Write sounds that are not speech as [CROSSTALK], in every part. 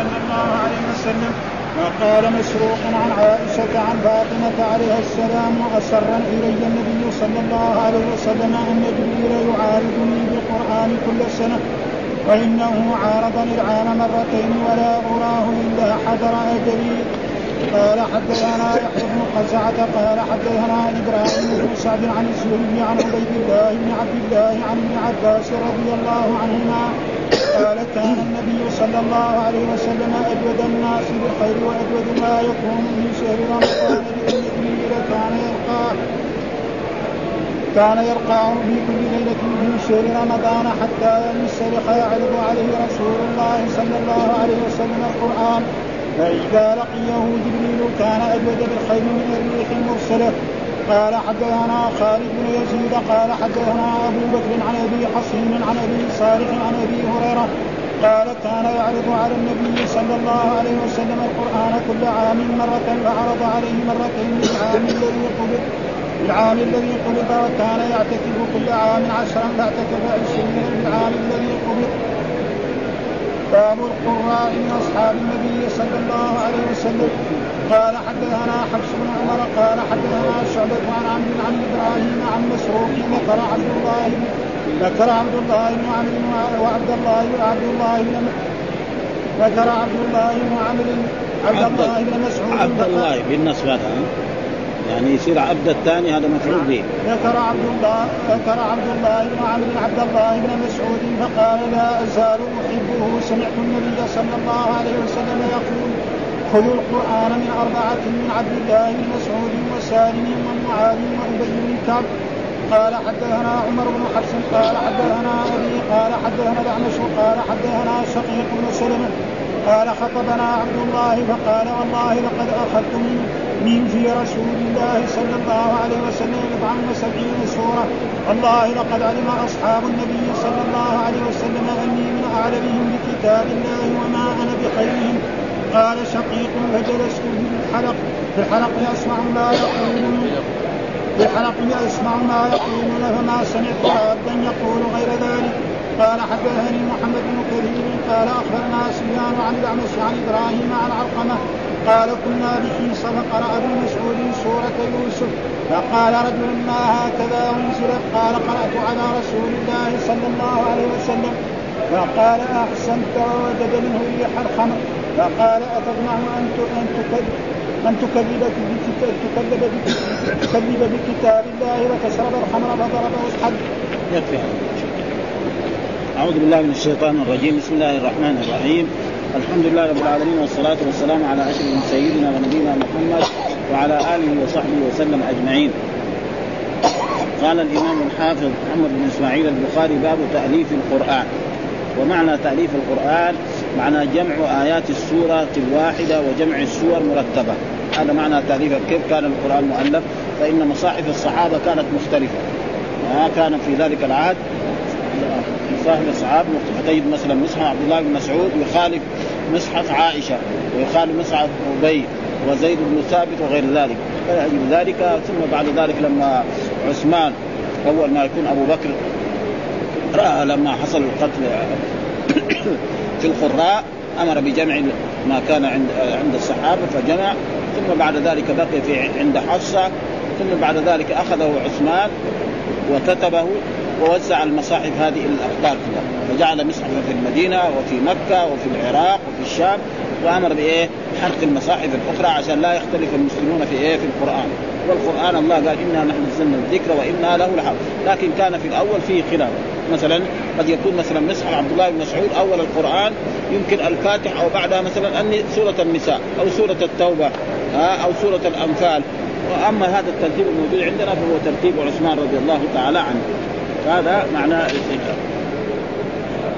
صلى الله عليه وسلم وقال مسروق عن عائشة عن فاطمة عليها السلام أسر إلي النبي صلى الله عليه وسلم أن جبريل يعارضني بالقرآن كل سنة وإنه عارضني العام مرتين ولا أراه إلا حذر أجلي قال حدثنا يحيى بن قزعة قال حدثنا إبراهيم بن سعد عن الزهري عن عبيد الله بن عبد الله عن ابن عباس رضي الله عنهما قال كان النبي صلى الله عليه وسلم أجود الناس بالخير وأجود ما يكون من شهر رمضان جبريل كان يلقاه كان يرقع في كل ليلة من شهر رمضان حتى ينسلخ يعرض عليه رسول الله صلى الله عليه وسلم القرآن. فإذا لقيه جبريل كان أجود بالخير من الريح المرسلة. قال حدثنا خالد بن يزيد قال حدثنا أبو بكر عن أبي حصين عن أبي صالح عن أبي هريرة قال كان يعرض على النبي صلى الله عليه وسلم القرآن كل عام مرة فعرض عليه مرتين العام الذي قبض العام الذي قبض وكان يعتكف كل عام عشرا فاعتكف عشرين العام الذي قبض. باب القراء من أصحاب النبي صلى الله عليه وسلم. قال حدثنا حفص بن عمر قال حدثنا شعبة عن عمرو عن إبراهيم عن مسروق ذكر عبد الله ذكر عبد الله بن عمرو وعبد الله وعبد الله بن ذكر عبد الله بن عمرو عبد الله بن مسعود عبد الله بالنصب هذا يعني يصير عبد الثاني هذا مفعول به. ذكر عبد الله ذكر عبد الله بن عمرو عبد الله بن مسعود فقال لا أزال أحبه سمعت النبي صلى الله عليه وسلم يقول خذوا القرآن من أربعة من عبد الله بن مسعود وسالم ومعاذ وأبي بن كعب. قال حدثنا عمر بن حفص قال حدثنا أبي قال حدثنا الأعمش قال حدثنا شقيق بن سلمة. قال خطبنا عبد الله فقال والله لقد أخذت من في رسول الله صلى الله عليه وسلم بضعا وسبعين سورة. والله لقد علم أصحاب النبي صلى الله عليه وسلم أني من أعلمهم بكتاب الله وما أنا بخيرهم. قال شقيق فجلست في الحلق. في الحلق اسمع ما يقولون في الحلق اسمع ما يقولون فما سمعت عبدا يقول غير ذلك. قال حدثني محمد بن كثير. قال أخبرنا سفيان عن الأعمش عن إبراهيم عن علقمة. قال كنا بحيص فقرا ابو مسعود سورة يوسف. فقال رجل ما هكذا أنزلت؟ قال قرأت على رسول الله صلى الله عليه وسلم. فقال أحسنت ووجد منه ريح الخمر فقال أتطمع أن أن تكذب أن تكذب تكذب تكذب بكتاب الله وتشرب الخمر فضربه الحد. يكفي أعوذ بالله من الشيطان الرجيم. بسم الله الرحمن الرحيم. الحمد لله رب العالمين والصلاة والسلام على أشرف سيدنا ونبينا محمد وعلى آله وصحبه وسلم أجمعين. قال الإمام الحافظ محمد بن إسماعيل البخاري باب تأليف القرآن. ومعنى تأليف القرآن معنى جمع آيات السورة الواحدة وجمع السور مرتبة. هذا معنى تأليف كيف كان القرآن مؤلف. فإن مصاحف الصحابة كانت مختلفة. ما كان في ذلك العهد. صاحب الصحابة فتجد مثلا مصحف عبد الله بن مسعود يخالف مصحف عائشة ويخالف مصحف أبي وزيد بن ثابت وغير ذلك. فلأجل ذلك. ثم بعد ذلك لما عثمان أول ما يكون أبو بكر رأى لما حصل القتل في القراء أمر بجمع ما كان عند عند الصحابة فجمع ثم بعد ذلك بقي في عند حفصة ثم بعد ذلك أخذه عثمان وكتبه ووزع المصاحف هذه الأقطار كلها فجعل مصحفا في المدينة وفي مكة وفي العراق وفي الشام وأمر بإيه؟ حرق المصاحف الأخرى عشان لا يختلف المسلمون في إيه؟ في القرآن والقرآن الله قال إنا نحن نزلنا الذكر وإنا له لحافظ. لكن كان في الأول فيه خلاف. مثلا قد يكون مثلا مصحف عبد الله بن مسعود أول القرآن يمكن الفاتحه أو بعدها مثلا سورة النساء أو سورة التوبة أو سورة الأنفال. وأما هذا الترتيب الموجود عندنا فهو ترتيب عثمان رضي الله تعالى عنه. هذا معناه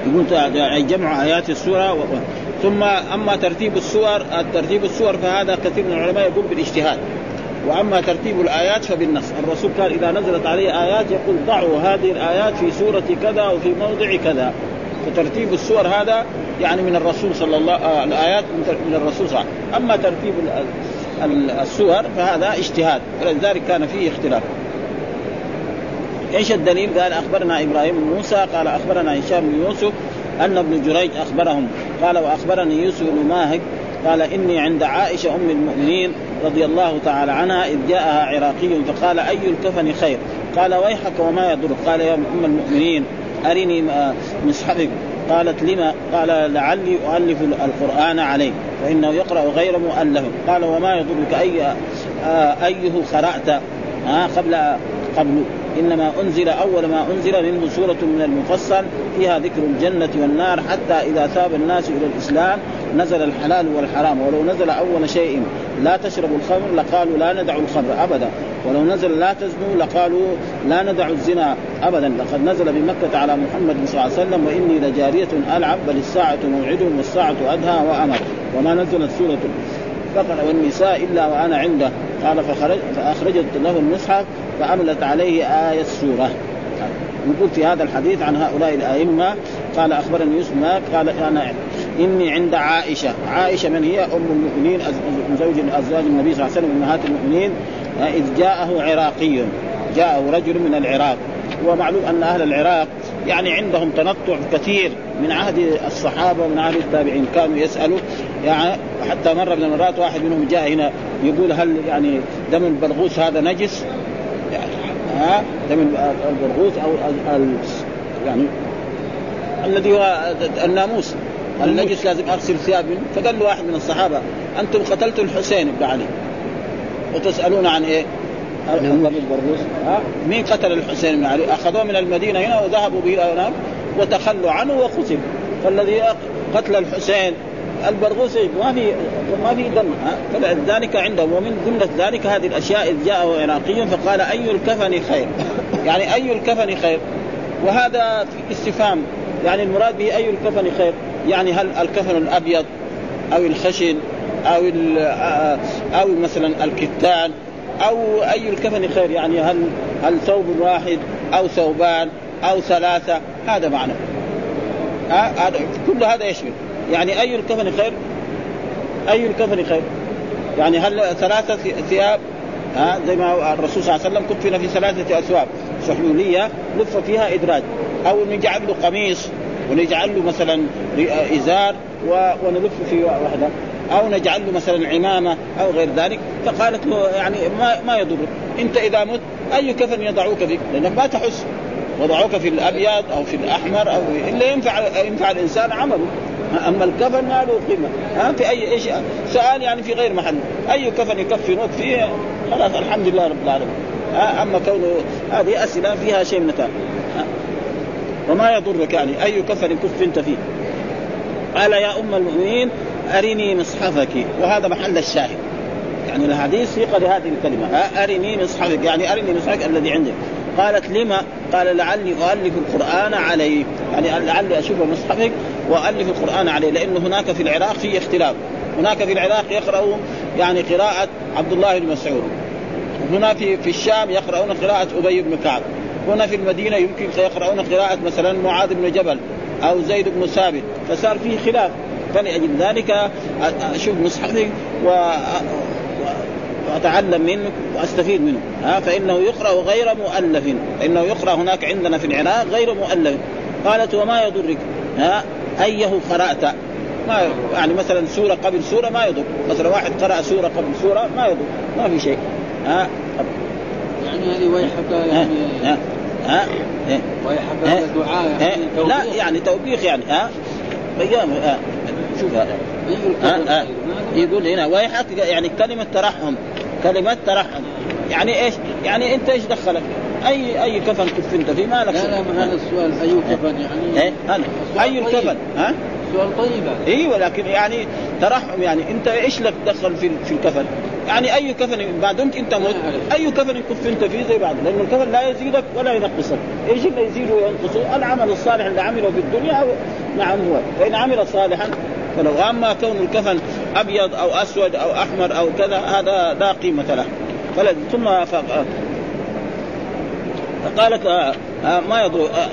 يقول جمع آيات السورة و... ثم أما ترتيب السور ترتيب السور فهذا كثير من العلماء يقول بالاجتهاد. وأما ترتيب الآيات فبالنص. الرسول قال إذا نزلت عليه آيات يقول ضعوا هذه الآيات في سورة كذا وفي موضع كذا. فترتيب السور هذا يعني من الرسول صلى الله آه الآيات من الرسول صلى الله عليه وسلم. أما ترتيب السور فهذا اجتهاد ولذلك كان فيه اختلاف. إيش الدليل؟ قال أخبرنا إبراهيم بن موسى قال أخبرنا هشام بن يوسف أن ابن جريج أخبرهم. قال وأخبرني يوسف بن ماهك قال إني عند عائشة أم المؤمنين رضي الله تعالى عنها إذ جاءها عراقي فقال أي الكفن خير؟ قال ويحك وما يضرك؟ قال يا أم المؤمنين أرني مصحفك قالت لما؟ قال لعلي أؤلف القرآن عليه فإنه يقرأ غير مؤلف. قال وما يضرك؟ أي أيه قرأت؟ قبل قبل. إنما أنزل أول ما أنزل منه سورة من المفصل فيها ذكر الجنة والنار حتى إذا ثاب الناس إلى الإسلام نزل الحلال والحرام. ولو نزل أول شيء لا تشربوا الخمر لقالوا لا ندع الخمر أبدا. ولو نزل لا تزنوا لقالوا لا ندع الزنا أبدا. لقد نزل بمكة على محمد صلى الله عليه وسلم وإني لجارية ألعب بل الساعة موعد والساعة أدهى وأمر. وما نزلت سورة البقرة والنساء إلا وأنا عنده. قال فخرج فأخرجت له المصحف فأملت عليه آية السورة. يقول في هذا الحديث عن هؤلاء الأئمة قال أخبرني يوسف قال أنا إني عند عائشة، عائشة من هي؟ أم المؤمنين من زوج أزواج النبي صلى الله عليه وسلم امهات المؤمنين. إذ جاءه عراقي. جاءه رجل من العراق. ومعلوم أن أهل العراق يعني عندهم تنطع كثير من عهد الصحابة ومن عهد التابعين. كانوا يسألوا يعني حتى مرة من المرات واحد منهم جاء هنا يقول هل يعني دم البرغوث هذا نجس؟ ها دم البرغوث أو يعني الذي هو الناموس. النجس لازم أغسل ثياب منه. فقال له واحد من الصحابة أنتم قتلتوا الحسين بن علي. وتسألون عن إيه؟ البرغوث. ها؟ مين قتل الحسين بن علي؟ أخذوه من المدينة هنا وذهبوا به إلى هناك وتخلوا عنه وقتل فالذي قتل الحسين البرغوث ما في ما في دم فلذلك عندهم ومن جملة ذلك هذه الأشياء إذ جاءه عراقي فقال أي الكفن خير؟ يعني أي الكفن خير؟ وهذا استفهام يعني المراد به أي الكفن خير؟ يعني هل الكفن الأبيض أو الخشن أو أو مثلا الكتان أو أي الكفن خير؟ يعني هل هل ثوب واحد أو ثوبان أو ثلاثة؟ هذا معنى. هذا كل هذا يشمل. يعني أي الكفن خير؟ أي الكفن خير؟ يعني هل ثلاثة ثياب؟ ها زي ما الرسول صلى الله عليه وسلم كفن في ثلاثة أثواب. سحلوليه لف فيها إدراج. أو نجعل له قميص ونجعل له مثلا إزار ونلف في واحدة. أو نجعل له مثلا عمامة أو غير ذلك. فقالت له يعني ما ما يضرك أنت إذا مت أي كفن يضعوك فيك؟ لأنك ما تحس. وضعوك في الأبيض أو في الأحمر أو إلا ينفع ينفع الإنسان عمله. أما الكفن ما له قيمة. ها في أي إيش سؤال يعني في غير محل. أي كفن يكفنوك فيه؟ خلاص الحمد لله رب العالمين. أما كونه هذه أسئلة فيها شيء من التعب وما يضرك يعني أي كفن كفنت فيه؟ قال يا أم المؤمنين أرني مصحفك. وهذا محل الشاهد. يعني الحديث سيق لهذه الكلمة. أرني مصحفك. يعني أرني مصحفك الذي عندك. قالت لما؟ قال لعلي أؤلف القرآن عليه يعني لعلي أشوف مصحفك وألف القرآن عليه لأن هناك في العراق في اختلاف. هناك في العراق يقرأ يعني قراءة عبد الله بن مسعود. هنا في في الشام يقرؤون قراءة أبي بن كعب. هنا في المدينة يمكن يقرؤون قراءة مثلا معاذ بن جبل أو زيد بن ثابت. فصار فيه خلاف. فلأجل ذلك أشوف مصحفك و وأتعلم منه وأستفيد منه. ها فإنه يقرأ غير مؤلف. إنه يقرأ هناك عندنا في العراق غير مؤلف. قالت وما يضرك. ها أيه قرأت؟ ما يعني مثلا سورة قبل سورة ما يضر. مثلا واحد قرأ سورة قبل سورة ما يضر. ما في شيء. ها يعني هذه ويحك يعني ها ها ويحك هذا دعاء يعني لا يعني توبيخ يعني ها. ها. شوف هذا. يقول هنا ويحك يعني كلمة ترحم. كلمه ترحم. يعني إيش؟ يعني أنت إيش دخلك؟ أي أي كفن كفنت فيه؟ ما لك لا لا ما هذا السؤال. أي كفن يعني؟ إيه؟ هذا. أي الكفن؟ ها؟ سؤال طيب. أيوه لكن يعني ترحم. يعني أنت إيش لك دخل في في الكفن؟ يعني أي كفن ما دمت أنت مت. أي كفن كفنت فيه زي بعض لأن الكفن لا يزيدك ولا ينقصك، إيش اللي يزيد وينقصه؟ العمل الصالح اللي عمله في الدنيا نعم هو، فإن عمل صالحا فلو اما كون الكفن أبيض أو أسود أو أحمر أو كذا هذا لا قيمة له. فلد ثم فقالت آه آه ما يضر آه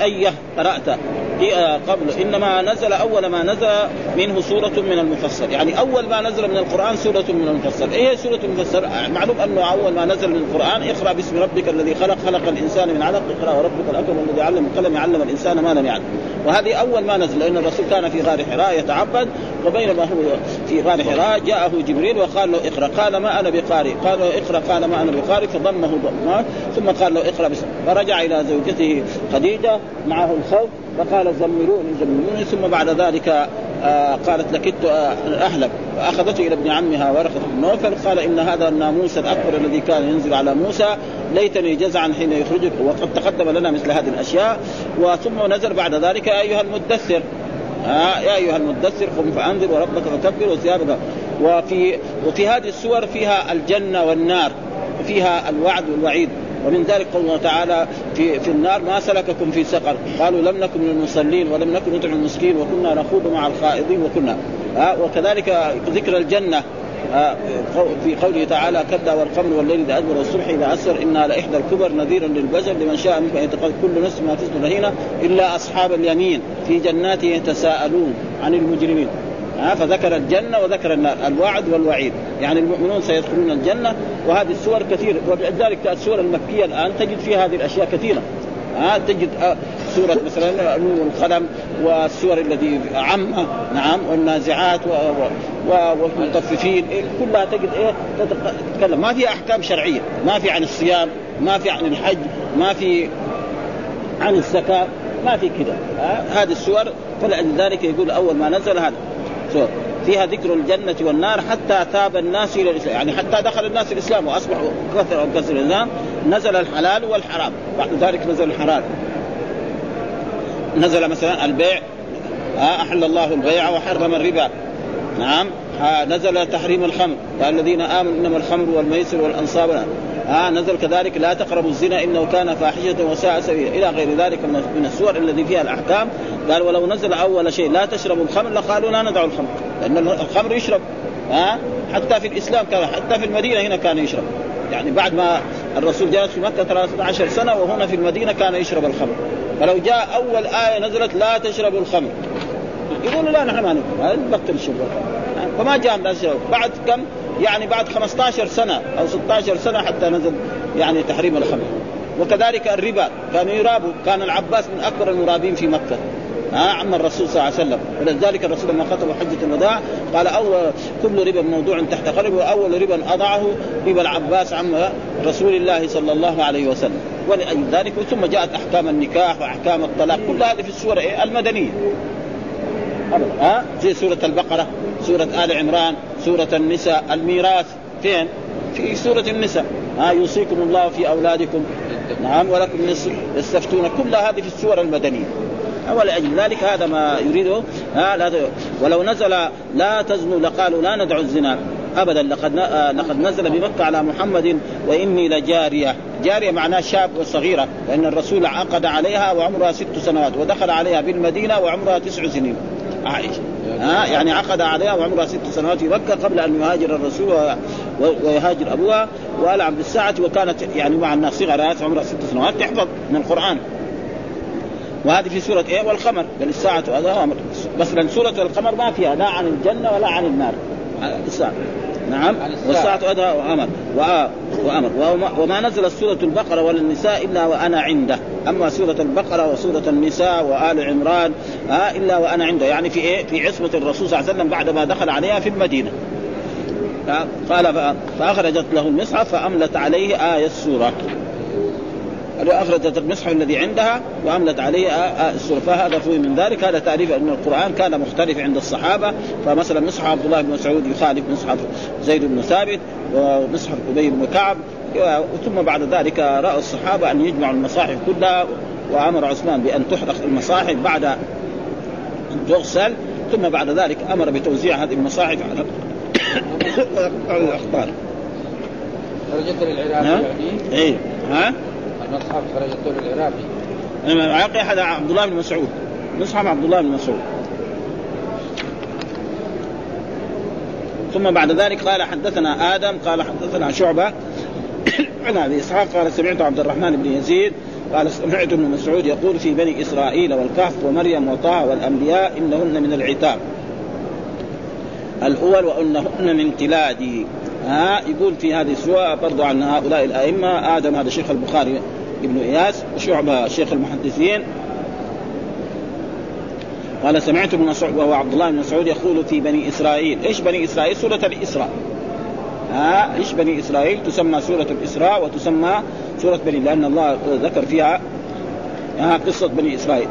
إيه قرأت. دي آه، قبل. إنما نزل أول ما نزل منه سورة من المفصل يعني أول ما نزل من القرآن سورة من المفصل إيه سورة المفصل آه، معلوم أنه أول ما نزل من القرآن اقرأ باسم ربك الذي خلق خلق الإنسان من علق. اقرأ وربك الأكرم الذي علم القلم علم الإنسان ما لم يعلم. وهذه أول ما نزل لأن الرسول كان في غار حراء يتعبد. وبينما هو في غار حراء. جاءه جبريل وقال له اقرأ. قال ما أنا بقارئ. قال له اقرأ. قال ما أنا بقارئ. فضمه ضمه. ثم قال له اقرأ باسم فرجع إلى زوجته خديجة معه الخوف فقال زملوني زملوني. ثم بعد ذلك آه قالت لكدت آه أهلك. فأخذته إلى ابن عمها ورقة بن نوفل قال إن هذا الناموس الأكبر الذي كان ينزل على موسى ليتني جزعا حين يخرجك. وقد تقدم لنا مثل هذه الأشياء. وثم نزل بعد ذلك أيها المدثر. آه يا أيها المدثر قم فأنذر وربك فكبر وثيابك. وفي وفي هذه السور فيها الجنة والنار فيها الوعد والوعيد. ومن ذلك قوله تعالى في في النار ما سلككم في سقر. قالوا لم نكن من المصلين ولم نكن نطعم المسكين وكنا نخوض مع الخائضين وكنا. آه وكذلك ذكر الجنة. في قوله تعالى كلا والقمر والليل إذا أدبر والصبح إذا أسر. انها لاحدى الكبر نذيرا للبشر لمن شاء منكم. ان يتخذ كل نفس ما تسلم رهينه إلا أصحاب اليمين في جنات يتساءلون عن المجرمين. ها فذكر الجنة وذكر النار. الوعد والوعيد. يعني المؤمنون سيدخلون الجنة. وهذه السور كثيرة. ولذلك السور المكية الآن تجد فيها هذه الأشياء كثيرة. ها تجد سورة مثلا نور القلم والسور الذي عامة نعم والنازعات و... والمطففين كلها تجد إيه تتكلم. ما في أحكام شرعية ما في عن الصيام ما في عن الحج ما في عن الزكاة ما في كذا هذه السور فلذلك يقول أول ما نزل هذا. سور فيها ذكر الجنة والنار حتى تاب الناس إلى الإسلام. يعني حتى دخل الناس الإسلام وأصبحوا كثر كثر الإسلام نزل الحلال والحرام. بعد ذلك نزل الحلال نزل مثلا البيع أحل الله البيع وحرم الربا. نعم نزل تحريم الخمر. قال الذين آمنوا إنما الخمر والميسر والأنصاب. آه نزل كذلك لا تقربوا الزنا إنه كان فاحشة وساء سبيلا. إلى غير ذلك من السور الذي فيها الأحكام. قال ولو نزل أول شيء لا تشربوا الخمر لقالوا لا ندع الخمر لأن الخمر يشرب. ها آه حتى في الإسلام كان حتى في المدينة هنا كان يشرب. يعني بعد ما الرسول جلس في مكة 13 سنة وهنا في المدينة كان يشرب الخمر. فلو جاء أول آية نزلت لا تشربوا الخمر. يقولوا لا نحن ما نبطل نبطل الشرب. فما جاء بعد كم؟ يعني بعد 15 سنة أو 16 سنة حتى نزل يعني تحريم الخمر. وكذلك الربا. كانوا يرابوا. كان العباس من أكبر المرابين في مكة. ها عم الرسول صلى الله عليه وسلم. ولذلك الرسول لما خطب حجة الوداع قال أول كل ربا موضوع تحت قلبه وأول ربا أضعه ربا العباس عم رسول الله صلى الله عليه وسلم. ولأجل ذلك ثم جاءت أحكام النكاح وأحكام الطلاق. كل هذه في السور المدنية. أبدا. ها؟ زي سورة البقرة سورة آل عمران سورة النساء الميراث. فين؟ في سورة النساء. ها؟ يوصيكم الله في أولادكم. نعم ولكم يستفتون. كل هذه في السور المدنية. ولأجل ذلك هذا ما يريده. ها؟ لا ولو نزل لا تزنوا لقالوا لا ندع الزنا. ابدا لقد لقد نزل بمكة على محمد وإني لجارية. جارية معناه شاب وصغيرة لأن الرسول عقد عليها وعمرها ست سنوات ودخل عليها بالمدينة وعمرها تسع سنين. عائشة. ها يعني عقد عليها وعمرها ست سنوات في مكة قبل أن يهاجر الرسول ويهاجر أبوها. وال عبد الساعة وكانت يعني مع الناس صغرى عمرها ست سنوات. تحفظ من القرآن. وهذه في سورة إيه؟ والقمر. بل الساعة هذا أمر. مثلا سورة القمر ما فيها لا عن الجنة ولا عن النار. الساعة نعم. والساعة أدهى وأمر. وأمر. وما نزلت سورة البقرة ولا النساء إلا وأنا عنده. أما سورة البقرة وسورة النساء وآل عمران آه إلا وأنا عنده. يعني في إيه؟ في عصمة الرسول صلى الله عليه وسلم بعد ما دخل عليها في المدينة. قال فأخرجت له المصحف فأملت عليه آية السورة. أخرجت المصحف الذي عندها وأملت عليه السورة فهذا فهم من ذلك. هذا تعريف أن القرآن كان مختلف عند الصحابة. فمثلا مصحف عبد الله بن مسعود يخالف مصحف زيد بن ثابت ومصحف أبي بن كعب. ثم بعد ذلك رأى الصحابة أن يجمعوا المصاحف كلها وأمر عثمان بأن تحرق المصاحف بعد أن تغسل ثم بعد ذلك أمر بتوزيع هذه المصاحف على الأخبار درجة العراقي يعني؟ إيه. ها؟ المصحف خرجته للعراقي العراقي. هذا عبد الله بن مسعود. مصحف عبد الله بن مسعود. ثم بعد ذلك قال حدثنا آدم قال حدثنا شعبة. [COUGHS] عن أبي إسحاق قال سمعت عبد الرحمن بن يزيد قال سمعت ابن مسعود يقول في بني إسرائيل والكهف ومريم وطه والأنبياء إنهن من العتاب. الأول وإنهن من تلادي ها يقول في هذه السورة برضو عن هؤلاء الأئمة آدم هذا شيخ البخاري. ابن إياس وشعبه شيخ المحدثين قال سمعت ابن مسعود وهو عبد الله بن مسعود يقول في بني إسرائيل، إيش بني إسرائيل؟ سورة الإسراء. ها إيش بني إسرائيل؟ تسمى سورة الإسراء وتسمى سورة بني لأن الله ذكر فيها ها قصة بني إسرائيل.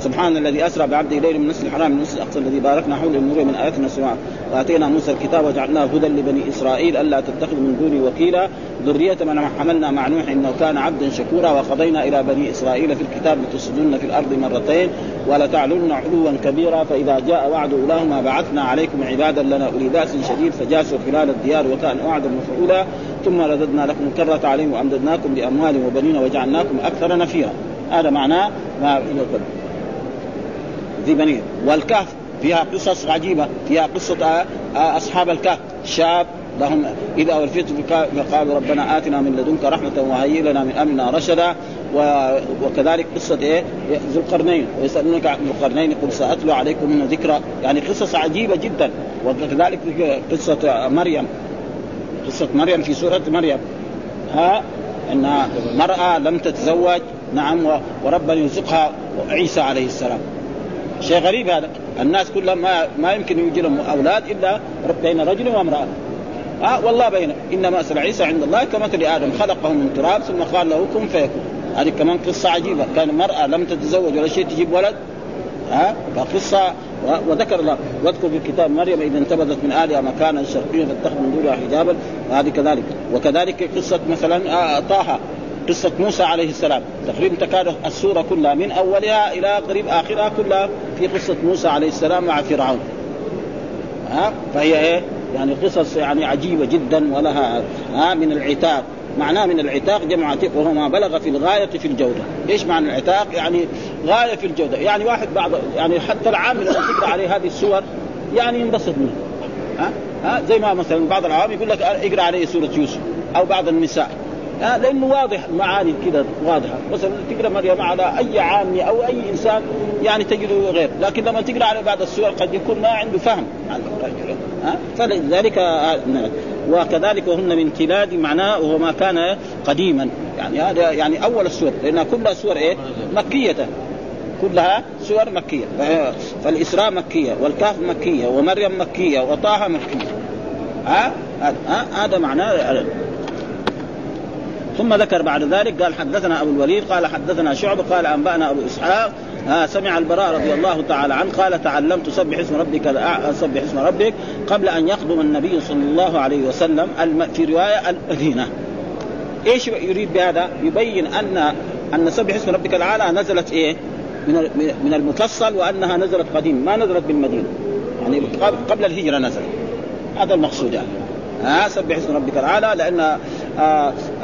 سبحان الذي أسرى بعبده اليه من نسل الحرام من نسل الأقصى الذي باركنا حوله النور من اياتنا السماء. وآتينا موسى الكتاب وجعلناه هدى لبني إسرائيل ألا تتخذوا من دوني وكيلا. ذرية من حملنا مع نوح إنه كان عبدا شكورا وقضينا إلى بني إسرائيل في الكتاب لتفسدن في الأرض مرتين ولتعلن علوا كبيرا. فإذا جاء وعد أولاهما بعثنا عليكم عبادا لنا أولي بأس شديد فجاسوا خلال الديار وكان وعدا مفعولا. ثم رددنا لكم الكرة عليهم وأمددناكم بأموال وبنين وجعلناكم أكثر نفيرا. هذا معناه ما ذي بنين والكهف فيها قصص عجيبة فيها قصة أصحاب الكهف. شاب لهم إذا ولفت فقالوا ربنا آتنا من لدنك رحمة وهيئ لنا من أمرنا رشدا. وكذلك قصة إيه؟ ذو القرنين. ويسألونك عن ذو القرنين قل سأتلو عليكم من ذكرى. يعني قصص عجيبة جدا. وكذلك قصة مريم. قصة مريم في سورة مريم. ها؟ إنها مرأة لم تتزوج. نعم وربنا يرزقها عيسى عليه السلام. شيء غريب هذا. الناس كلهم ما ما يمكن يوجد لهم أولاد إلا بين رجل وامرأة. آه والله بين. إنما مثل عيسى عند الله كمثل آدم خلقه من تراب ثم قال له كن فيكون. هذه كمان قصة عجيبة. كان مراه لم تتزوج ولا شيء تجيب ولد. ها آه فقصة وذكر الله. واذكر في الكتاب مريم إذا انتبذت من اهلها مكانا شرقيا فاتخذ من دونها حجابا. وهذه كذلك. وكذلك قصة مثلا آه طه. قصة موسى عليه السلام. تقريبا تكاد السورة كلها من أولها إلى قريب آخرها كلها في قصة موسى عليه السلام مع فرعون. ها؟ فهي إيه؟ يعني قصص يعني عجيبة جدا ولها ها؟ من العتاق. معناه من العتاق جمع عتيق وهو ما بلغ في الغاية في الجودة. إيش معنى العتاق؟ يعني غاية في الجودة. يعني واحد بعض يعني حتى العام لما تقرأ عليه هذه السور يعني ينبسط منها ها؟ ها؟ زي ما مثلا بعض العوام يقول لك اقرأ عليه سورة يوسف أو بعض النساء. آه لأنه واضح معاني كذا واضحة. مثلا تقرا مريم على أي عامي أو أي إنسان يعني تجده غير. لكن لما تقرأ على بعض السور قد يكون ما عنده فهم. ها؟ فلذلك آه وكذلك وهن من كلاد معناه وهو ما كان قديما. يعني هذا يعني أول السور. لانها كلها سور إيه؟ مكية. كلها سور مكية. فالإسراء مكية والكهف مكية ومريم مكية وطه مكية. ها؟ هذا معناه ثم ذكر بعد ذلك قال حدثنا أبو الوليد قال حدثنا شعبه قال أنبأنا أبو إسحاق آه سمع البراء رضي الله تعالى عنه قال تعلمت سبح اسم ربك سبح اسم ربك قبل أن يقدم النبي صلى الله عليه وسلم في رواية المدينة إيش يريد بهذا؟ يبين ان أن سبح اسم ربك الاعلى نزلت إيه؟ من من المفصل وأنها نزلت قديم ما نزلت بالمدينة يعني قبل الهجرة نزلت هذا المقصود يعني ها سبح اسم ربك الاعلى لأن آه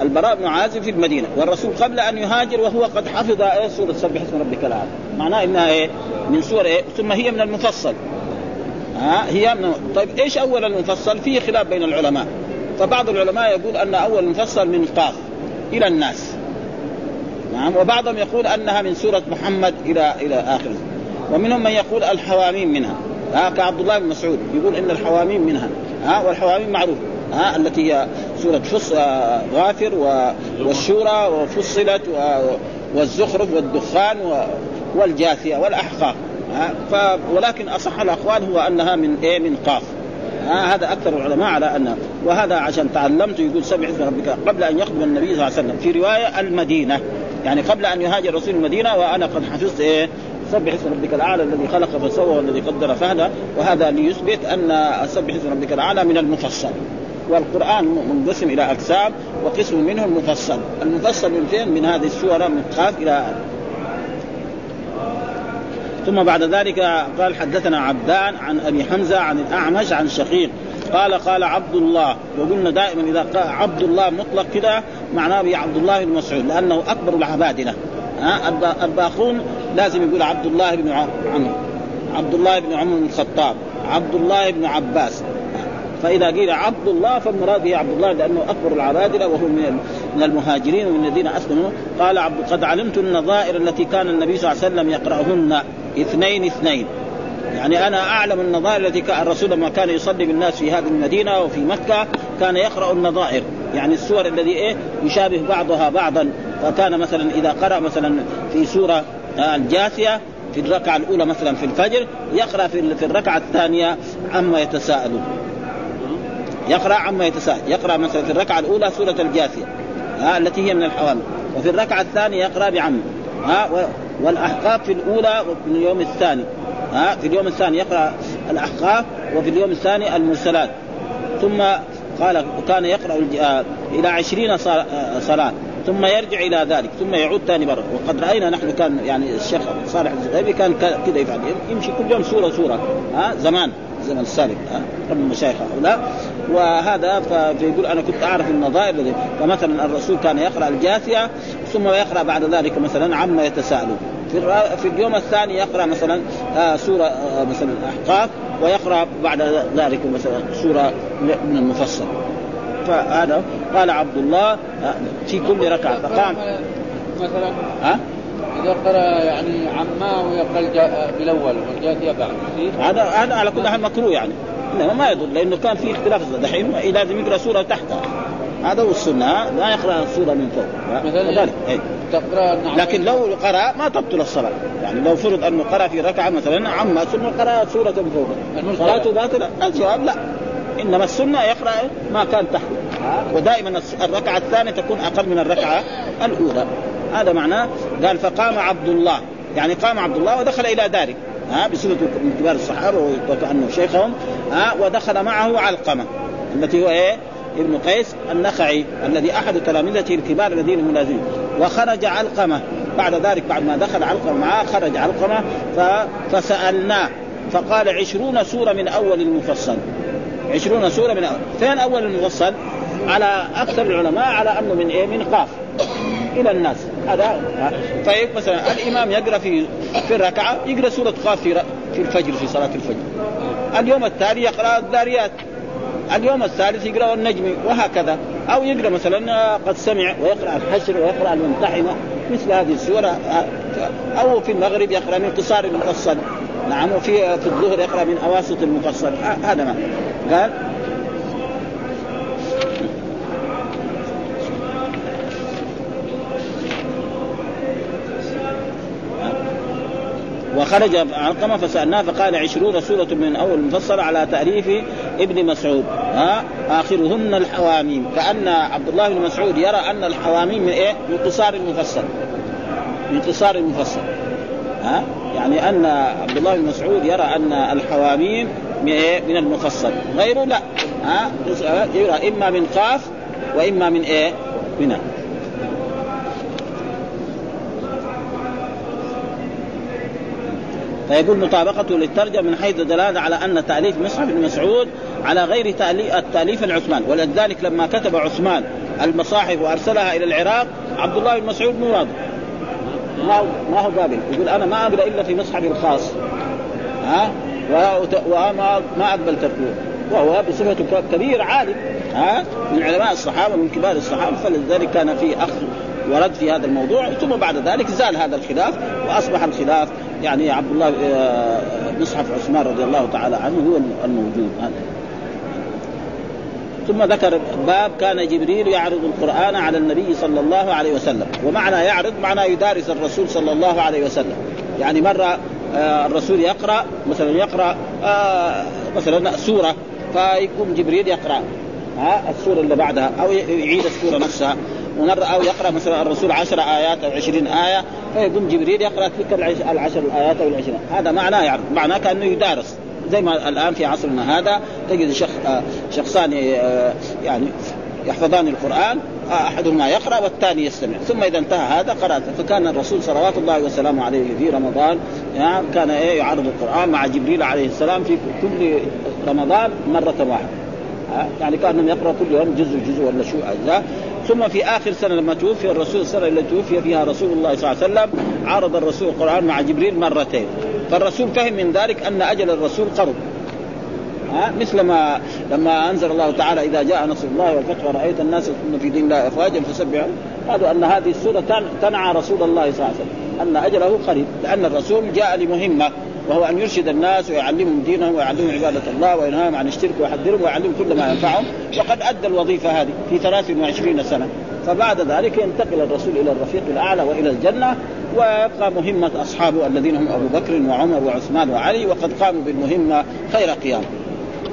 البراء بن عازب في المدينة والرسول قبل أن يهاجر وهو قد حفظ إيه سورة سبح اسم ربك الأعلى. معناه إنها إيه؟ من سور إيه؟ ثم هي من المفصل. ها هي من طيب إيش أول المفصل؟ فيه خلاف بين العلماء. فبعض العلماء يقول أن أول المفصل من قاف إلى الناس. نعم وبعضهم يقول أنها من سورة محمد إلى إلى آخره. ومنهم من يقول الحواميم منها. ها كعبد الله بن مسعود يقول إن الحواميم منها. ها والحواميم معروف. ها التي هي سورة فص آه، غافر والشورى وفصلت والزخرف والدخان والجاثية والأحقاف ها. ف ولكن أصح الأقوال هو أنها من إيه؟ من قاف ها. هذا أكثر العلماء على أن وهذا عشان تعلمت يقول سبع اسم ربك قبل أن يقدم النبي صلى الله عليه وسلم. في رواية المدينة يعني قبل أن يهاجر رسول المدينة وأنا قد حفظت إيه؟ سبح اسم ربك الأعلى الذي خلق فسوى والذي قدر فهدى وهذا ليثبت أن سبح اسم ربك الأعلى من المفصل. والقرآن منقسم إلى أقسام وقسم منه المفصل المفصل من فين؟ من هذه السورة من قاف إلى ثم بعد ذلك قال حدثنا عبدان عن أبي حمزة عن الأعمش عن شقيق. قال قال عبد الله. وقلنا دائما إذا قال عبد الله مطلق كذا معناه عبد الله بن مسعود لأنه أكبر العبادلة. ها؟ الباقون لازم يقول عبد الله بن عمرو. عبد الله بن عمر بن الخطاب عبد الله بن عباس. فإذا قيل عبد الله فالمراد به عبد الله لأنه أكبر العبادلة وهو من من المهاجرين ومن الذين أسلموا. قال عبد قد علمت النظائر التي كان النبي صلى الله عليه وسلم يقرأهن. اثنين اثنين. يعني أنا أعلم النظائر التي كان الرسول لما كان يصلي بالناس في هذه المدينة وفي مكة كان يقرأ النظائر. يعني السور الذي إيه؟ يشابه بعضها بعضا. فكان مثلا إذا قرأ مثلا في سورة الجاثية في الركعة الأولى مثلا في الفجر يقرأ في الركعة الثانية عما يتساءلون. يقرأ عما يتساءل. يقرأ مثلا في الركعة الأولى سورة الجاثية ها التي هي من الحوامل. وفي الركعة الثانية يقرأ بعم ها والأحقاف في الأولى وفي اليوم الثاني ها في اليوم الثاني يقرأ الأحقاف وفي اليوم الثاني المرسلات. ثم قال وكان يقرأ آه، إلى عشرين آه، صلاة. ثم يرجع إلى ذلك ثم يعود ثاني مرة. وقد رأينا نحن كان يعني الشيخ صالح الزغيبي كان كذا يفعل. يمشي كل يوم سورة سورة ها زمان الزمن السابق ها من المشايخ هؤلاء. وهذا فيقول أنا كنت أعرف النظائر فمثلا الرسول كان يقرأ الجاثية ثم يقرأ بعد ذلك مثلا عما يتساءلون. في في اليوم الثاني يقرأ مثلا آه سورة آه مثلا الأحقاف ويقرأ بعد ذلك مثلا سورة من المفصل. فهذا قال عبد الله في كل ركعة. فقام. مثلا ها؟ إذا قرأ يعني عما ويقرأ بالأول والجاثية بعد. هذا هذا على كل حال مكروه يعني. انما ما يضر لأنه كان في اختلاف دحين لازم يقرأ سورة تحتها هذا هو السنة لا يقرأ السوره من فوق مثلا إيه. تقرأ لكن لو قرأ ما تبطل الصلاة. يعني لو فرض أنه قرأ في ركعة مثلا عما ثم قرأ سورة من فوق. صلاته باطلة. الجواب لا. إنما السنة يقرأ ما كان تحت ودائما الركعة الثانية تكون أقل من الركعة الأولى. هذا معناه قال فقام عبد الله. يعني قام عبد الله ودخل إلى داره ها؟ بصفه من كبار الصحابه وكانه شيخهم. ها ودخل معه علقمة التي هو إيه؟ ابن قيس النخعي الذي أحد تلامذته الكبار الذين ملازمين وخرج علقمة. بعد ذلك بعد ما دخل علقمة معه خرج علقمة فسألناه فقال عشرون سورة من أول المفصل. عشرون سورة من أول فين أول المفصل؟ على أكثر العلماء على أنه من إيه؟ من قاف. إلى الناس. هذا طيب مثلا الإمام يقرأ في في الركعة يقرأ سورة قاف في في الفجر في صلاة الفجر. اليوم التالي يقرأ الذاريات اليوم الثالث يقرأ النجم وهكذا. أو يقرأ مثلا قد سمع ويقرأ الحشر ويقرأ الممتحنة مثل هذه السورة أو في المغرب يقرأ من قصار المفصل. نعم وفي في الظهر يقرأ من أواسط المفصل. هذا ما. قال وخرج علقمه فسألناه فقال عشرون سورة من أول مفصله على تاليف ابن مسعود. ها؟ آخرهن الحواميم. كأن عبد الله بن مسعود يرى أن الحواميم من إيه؟ من قصار المفصل. من قصار المفصل. ها؟ يعني أن عبد الله بن مسعود يرى أن الحواميم من إيه؟ من المفصل. غيره لا. ها؟ يرى إما من قاف وإما من إيه؟ من فيقول مطابقته للترجمة من حيث الدلالة على أن تأليف مصحف بن مسعود على غير التأليف العثمان ولذلك لما كتب عثمان المصاحف وأرسلها إلى العراق عبد الله بن مسعود مو راضي ما هو ما هو قابل. يقول أنا ما أقرأ إلا في مصحفي الخاص. ها؟ وما ما أقبل تركوه وهو بصفته كبير عالم. ها؟ من علماء الصحابة من كبار الصحابة. فلذلك كان في اخ ورد في هذا الموضوع. ثم بعد ذلك زال هذا الخلاف وأصبح الخلاف يعني عبد الله آه، مصحف عثمان رضي الله تعالى عنه هو الموجود. هذا ثم ذكر باب كان جبريل يعرض القرآن على النبي صلى الله عليه وسلم ومعنى يعرض معنى يدارس الرسول صلى الله عليه وسلم. يعني مرة آه، الرسول يقرأ مثلا يقرأ آه، مثلا سورة فيقوم جبريل يقرأ ها السورة اللي بعدها أو يعيد السورة نفسها. ومرة أو يقرأ مثلا الرسول عشر آيات أو عشرين آية فيقوم جبريل يقرأ تلك العشر الآيات أو العشرين. هذا معناه يعرف. معناه كأنه يدارس. زي ما الآن في عصرنا هذا تجد شخ آه، شخصان آه، يعني يحفظان القرآن آه، أحدهما يقرأ والثاني يستمع. ثم إذا انتهى هذا قرأ فكان الرسول صلوات الله وسلامه عليه في رمضان يعني كان إيه يعرض القرآن مع جبريل عليه السلام في كل رمضان مرة واحدة. يعني كأنهم يقرأ كل يوم جزء جزء ولا شو اجزاء ثم في آخر سنة لما توفي الرسول السنة التي توفي فيها رسول الله صلى الله عليه وسلم عرض الرسول القرآن مع جبريل مرتين. فالرسول فهم من ذلك أن أجل الرسول قرب. ها؟ مثل ما لما أنزل الله تعالى إذا جاء نصر الله والفتح ورأيت الناس يدخلون في دين الله أفواجا فسبحوا قالوا أن هذه السورة تنعى رسول الله صلى الله عليه وسلم أن أجله قريب لأن الرسول جاء لمهمة. وهو أن يرشد الناس ويعلمهم دينهم ويعلمهم عبادة الله وينهاهم عن الشرك ويحذرهم ويعلمهم كل ما ينفعهم. وقد أدى الوظيفة هذه في 23 سنة. فبعد ذلك ينتقل الرسول إلى الرفيق الأعلى وإلى الجنة ويبقى مهمة اصحابه الذين هم أبو بكر وعمر وعثمان وعلي وقد قاموا بالمهمة خير قيام.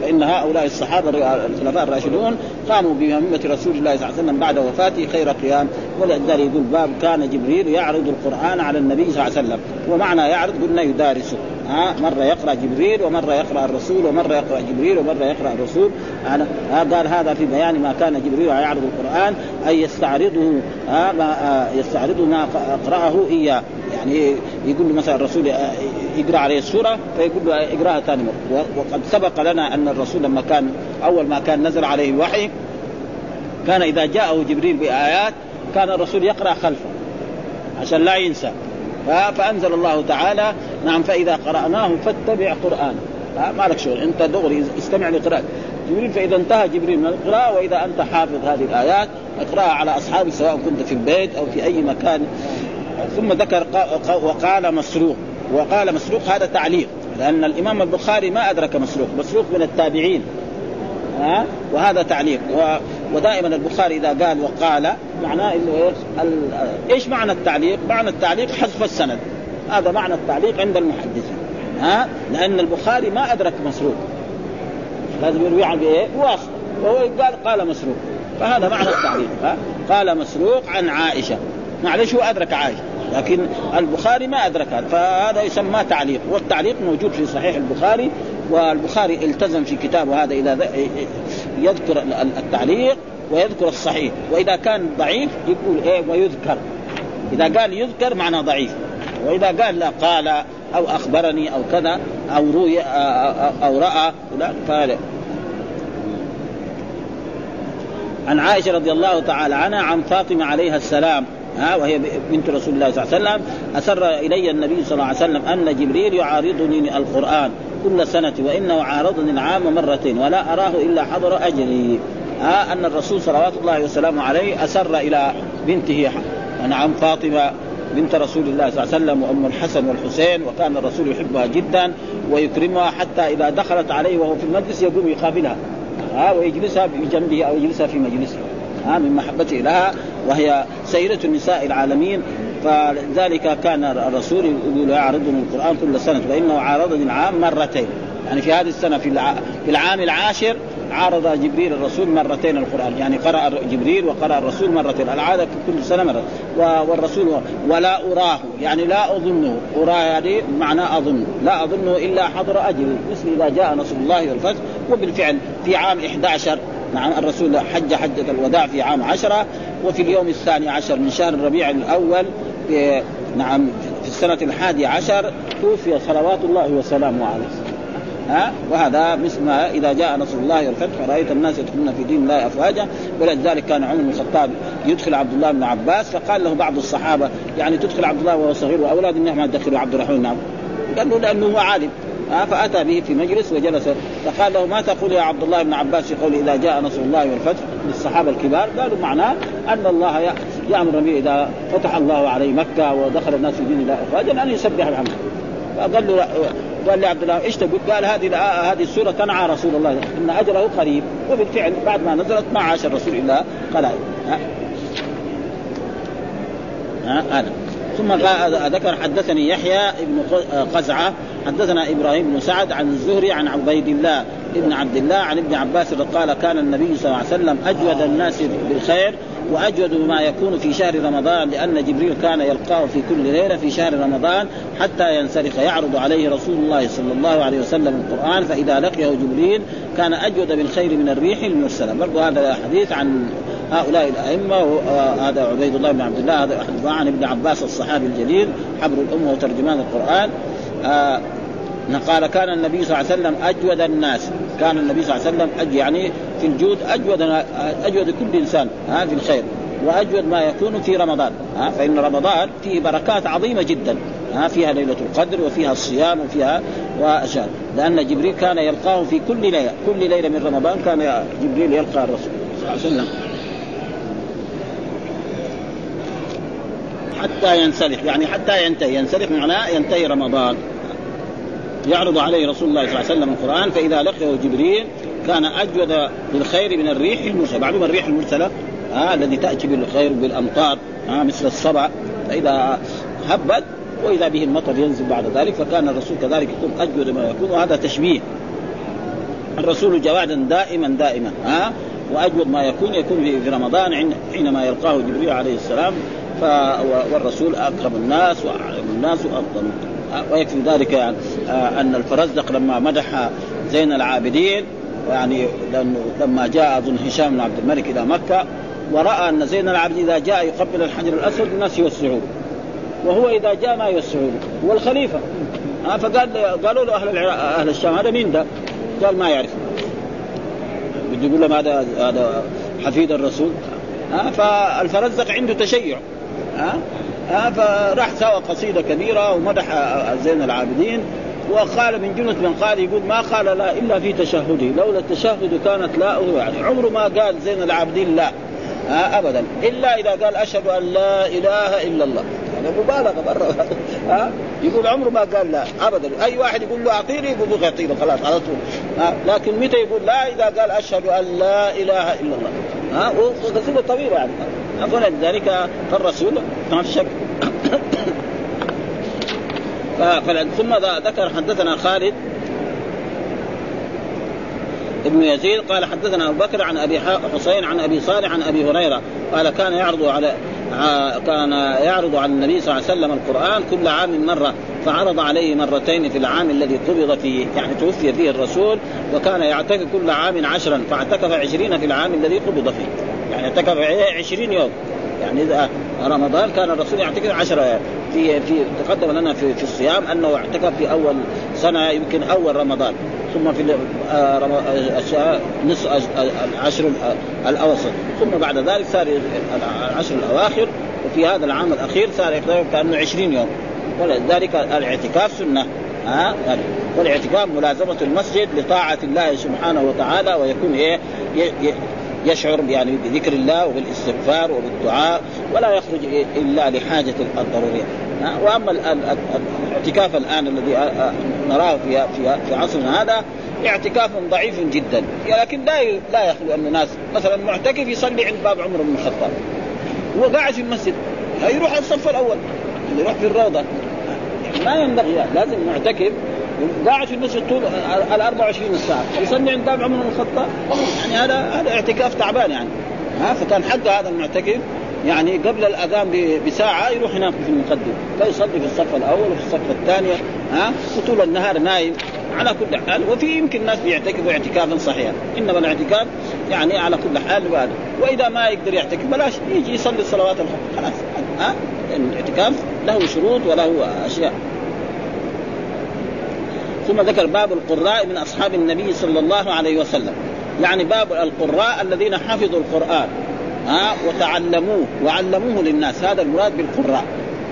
فإن هؤلاء الصحابة الخلفاء الراشدون قاموا بمهمة رسول الله صلى الله عليه وسلم بعد وفاته خير قيام. ولذلك يقول باب كان جبريل يعرض القرآن على النبي صلى الله عليه وسلم ومعنى يعرض قلنا يدارسه. ها مرة يقرأ جبريل ومرة يقرأ الرسول ومرة يقرأ جبريل ومرة يقرأ الرسول. قال هذا في بيان ما كان جبريل يعرض القرآن أي يستعرضه ها ما يستعرضه ما اقراه إياه. يعني يقول له مثلا الرسول يقرأ عليه السورة فيقول له اقرأها ثاني مرة. وقد سبق لنا أن الرسول لما كان أول ما كان نزل عليه الوحي كان إذا جاءه جبريل بآيات كان الرسول يقرأ خلفه عشان لا ينسى. فأنزل الله تعالى نعم فإذا قرأناه فاتبع قرآن. ما لك شغل أنت دغري استمع لقراءة. جبريل فإذا انتهى جبريل من القراءة وإذا أنت حافظ هذه الآيات اقرأها على اصحابك سواء كنت في البيت أو في أي مكان. ثم ذكر وقال مسروق. وقال مسروق هذا تعليق لأن الإمام البخاري ما أدرك مسروق مسروق من التابعين. ها وهذا تعليق. و... ودائما البخاري إذا قال وقال معناه إنه إيش؟ ال... إيش معنى التعليق؟ معنى التعليق حذف السند. هذا معنى التعليق عند المحدثين. ها؟ لأن البخاري ما أدرك مسروق. لازم يروي عن بايه؟ بواسطه وهو قال قال مسروق. فهذا معنى التعليق ها؟ قال مسروق عن عائشة. معلش هو أدرك عائشة. لكن البخاري ما أدرك هذا. فهذا يسمى تعليق. والتعليق موجود في صحيح البخاري والبخاري التزم في كتابه هذا إذا يذكر التعليق ويذكر الصحيح. وإذا كان ضعيف يقول إيه؟ ويذكر. إذا قال يذكر معنى ضعيف. وإذا قال لا قال أو أخبرني أو كذا أو روي أو رأى لا فهذا عن عائشة رضي الله تعالى عنها عن فاطمة عليها السلام ها وهي بنت رسول الله صلى الله عليه وسلم أسر إلي النبي صلى الله عليه وسلم أن جبريل يعارضني القرآن كل سنة وإنه عارضني العام مرتين ولا أراه إلا حضر اجري ها أن الرسول صلوات الله وسلامه عليه أسر إلى بنته نعم فاطمة بنت رسول الله صلى الله عليه وسلم وأم الحسن والحسين وكان الرسول يحبها جدا ويكرمها حتى إذا دخلت عليه وهو في المجلس يقوم يقابلها. ها ويجلسها بجنبه أو يجلسها في مجلسه. ها من محبته لها وهي سيدة النساء العالمين. فلذلك كان الرسول يقول يعرضني القرآن كل سنة فإنه عارضني العام مرتين. يعني في هذه السنة في في العام العاشر عارض جبريل الرسول مرتين القرآن. يعني قرأ جبريل وقرأ الرسول مرتين. العادة كل سنة مرة. والرسول ولا أراه. يعني لا أظنه. أراه يعني معنى أظن. لا أظنه إلا حضر أجل. مثل إذا جاء نصر الله والفتح. وبالفعل في عام 11 نعم الرسول حج حجة الوداع في عام عشرة. وفي اليوم الثاني عشر من شهر الربيع الأول نعم في السنة الحادية عشر توفي صلوات الله وسلامه عليه. ها؟ وهذا مثل ما إذا جاء نصر الله والفتح ورايت الناس يدخلون في دين الله أفواجا ولذلك كان عمر بن الخطاب يدخل عبد الله بن عباس فقال له بعض الصحابة يعني تدخل عبد الله وهو صغير وأولاد النعمة يدخلوا عبد الرحمن. بن قال له لأنه هو عالم. فأتى به في مجلس وجلس. فقال له ما تقول يا عبد الله بن عباس في قوله إذا جاء نصر الله والفتح؟ للصحابة الكبار قالوا معناه أن الله يأمر به إذا فتح الله عليه مكة ودخل الناس في دين الله أفواجا أن يسبح الحمد فقال له قال لعبد الله إيش تقول؟ قال هذه هذه السورة تنعى رسول الله إن اجله قريب. وبالفعل بعد ما نزلت ما عاش الرسول الا قلائل ها؟ ها؟ هذا. ثم ذكر حدثني يحيى بن قزعة حدثنا إبراهيم بن سعد عن الزهري عن عبيد الله ابن عبد الله عن ابن عباس قال كان النبي صلى الله عليه وسلم أجود الناس بالخير وأجود بما يكون في شهر رمضان لأن جبريل كان يلقاه في كل ليلة في شهر رمضان حتى ينسلخ. يعرض عليه رسول الله صلى الله عليه وسلم القرآن فإذا لقيه جبريل كان أجود بالخير من الريح المرسلة. برضو هذا حديث عن هؤلاء الأئمة هذا عبيد الله بن عبد الله هذا عن ابن عباس الصحابي الجليل حبر الأمة وترجمان القرآن. آه قال كان النبي صلى الله عليه وسلم أجود الناس. كان النبي صلى الله عليه وسلم أج يعني في الجود أجود أجود كل إنسان ها في الخير. وأجود ما يكون في رمضان ها فإن رمضان فيه بركات عظيمة جدا ها فيها ليلة القدر وفيها الصيام وفيها وأشياء. لأن جبريل كان يلقاه في كل ليلة كل ليلة من رمضان كان جبريل يلقى الرسول صلى الله عليه وسلم. حتى ينسلخ يعني حتى ينتهي ينسلخ معناه ينتهي رمضان. يعرض عليه رسول الله صلى الله عليه وسلم القرآن فإذا لقيه جبريل كان أجود بالخير من الريح المرسلة. معلوم الريح المرسلة آه الذي تأتي بالخير بالأمطار آه مثل الصبع فإذا هبت وإذا به المطر ينزل بعد ذلك فكان الرسول كذلك يكون أجود ما يكون وهذا تشبيه. الرسول جوادا دائما دائما ها آه وأجود ما يكون يكون في رمضان حينما يلقاه جبريل عليه السلام والرسول أكرم الناس وأعلم الناس وأفضل ويكفي ذلك يعني أن الفرزدق لما مدح زين العابدين يعني لما جاء أظن هشام بن عبد الملك إلى مكة ورأى أن زين العابدين إذا جاء يقبل الحجر الأسود الناس يوسعون. وهو إذا جاء ما يوسعون. هو الخليفة. فقال قالوا له أهل أهل الشام هذا مين ده؟ قال ما يعرف. بده يقول لهم هذا هذا حفيد الرسول. ها فالفرزدق عنده تشيع. ها فراح سوى قصيدة كبيرة ومدح زين العابدين. وقال من جمله من قال يقول ما قال لا إلا في تشهده. لولا التشهد كانت لا يعني عمره ما قال زين العابدين لا ها ابدا. إلا إذا قال أشهد أن لا إله إلا الله. يعني مبالغة مره [LAUGHS] ها يقول عمره ما قال لا ابدا. أي واحد يقول له اعطيني يقول له يعطيني خلاص على طول. ها لكن متى يقول لا إذا قال أشهد أن لا إله إلا الله؟ ها وقصيده طويلة يعني. فلذلك فالرسول ما في شك. [COUGHS] ثم ذكر حدثنا خالد ابن يزيد قال حدثنا أبو بكر عن أبي حسين عن أبي صالح عن أبي هريرة قال كان يعرض على كان يعرض على النبي صلى الله عليه وسلم القرآن كل عام مرة فعرض عليه مرتين في العام الذي قبض فيه يعني توفي فيه الرسول وكان يعتكف كل عام عشرا فاعتكف عشرين في العام الذي قبض فيه. يعني اعتكف عشرين يوم. يعني إذا رمضان كان الرسول يعتكف عشرة في في تقدم لنا في, في الصيام أنه اعتكف في أول سنة يمكن أول رمضان. ثم في نصف العشر الأوسط. ثم بعد ذلك صار العشر الأواخر. وفي هذا العام الأخير صار يعتكف كأنه عشرين يوم. ولذلك الاعتكاف سنة. ها؟ والاعتكاف ملازمة المسجد لطاعة الله سبحانه وتعالى ويكون إيه؟ يشعر يعني بذكر الله وبالاستغفار وبالدعاء ولا يخرج إلا لحاجة الضرورية. وأما الاعتكاف الآن الذي نراه في في في عصرنا هذا اعتكاف ضعيف جدا. لكن لا لا يخلو أن الناس مثلا معتكف يصلي عند باب عمر بن الخطاب. هو قاعد في المسجد يروح الصف الأول يروح في الروضة. ما ينبغي لازم معتكف قاعد في المسجد طول ال 24 ساعة. يصلي عند باب عمر بن الخطاب. يعني هذا هذا اعتكاف تعبان يعني. ها فكان حق هذا المعتكف. يعني قبل الأذان بساعة يروح ينام في المقدم فيصلي في الصف الأول وفي الصف الثاني ها وطول النهار نايم. على كل حال وفي يمكن ناس بيعتكفوا اعتكافا صحيحا. إنما الاعتكاف يعني على كل حال وهذا وإذا ما يقدر يعتكف بلاش. يجي يصلي الصلوات الخمس. خلاص. ها؟ الاعتكاف له شروط وله أشياء. ثم ذكر باب القراء من أصحاب النبي صلى الله عليه وسلم. يعني باب القراء الذين حفظوا القرآن ها وتعلموه وعلموه للناس. هذا المراد بالقراء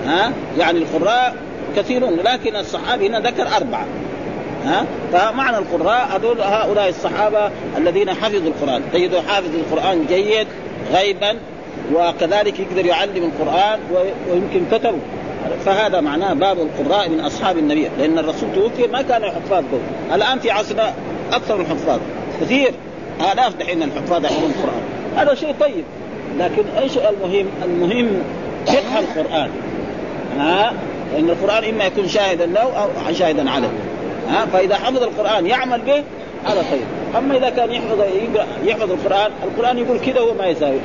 ها. يعني القراء كثيرون لكن الصحابي هنا ذكر أربعة ها. فمعنى القراء هذول هؤلاء الصحابة الذين حفظوا القرآن. تجد حافظ القرآن جيد غيبا وكذلك يقدر يعلم القرآن ويمكن كتبه. فهذا معناه باب القراء من أصحاب النبي لأن الرسول توفي ما كان حفاظ قوي الآن في عصرنا أكثر الحفاظ كثير. آلاف دحين الحفاظ يحفظون القرآن. هذا شيء طيب. لكن إيش المهم؟ المهم فقه القرآن. ها؟ لأن القرآن إما يكون شاهدا له أو شاهدا عليه. ها؟ فإذا حفظ القرآن يعمل به هذا طيب. أما إذا كان يحفظ يحفظ القرآن القرآن يقول كذا وهو ما يساوي.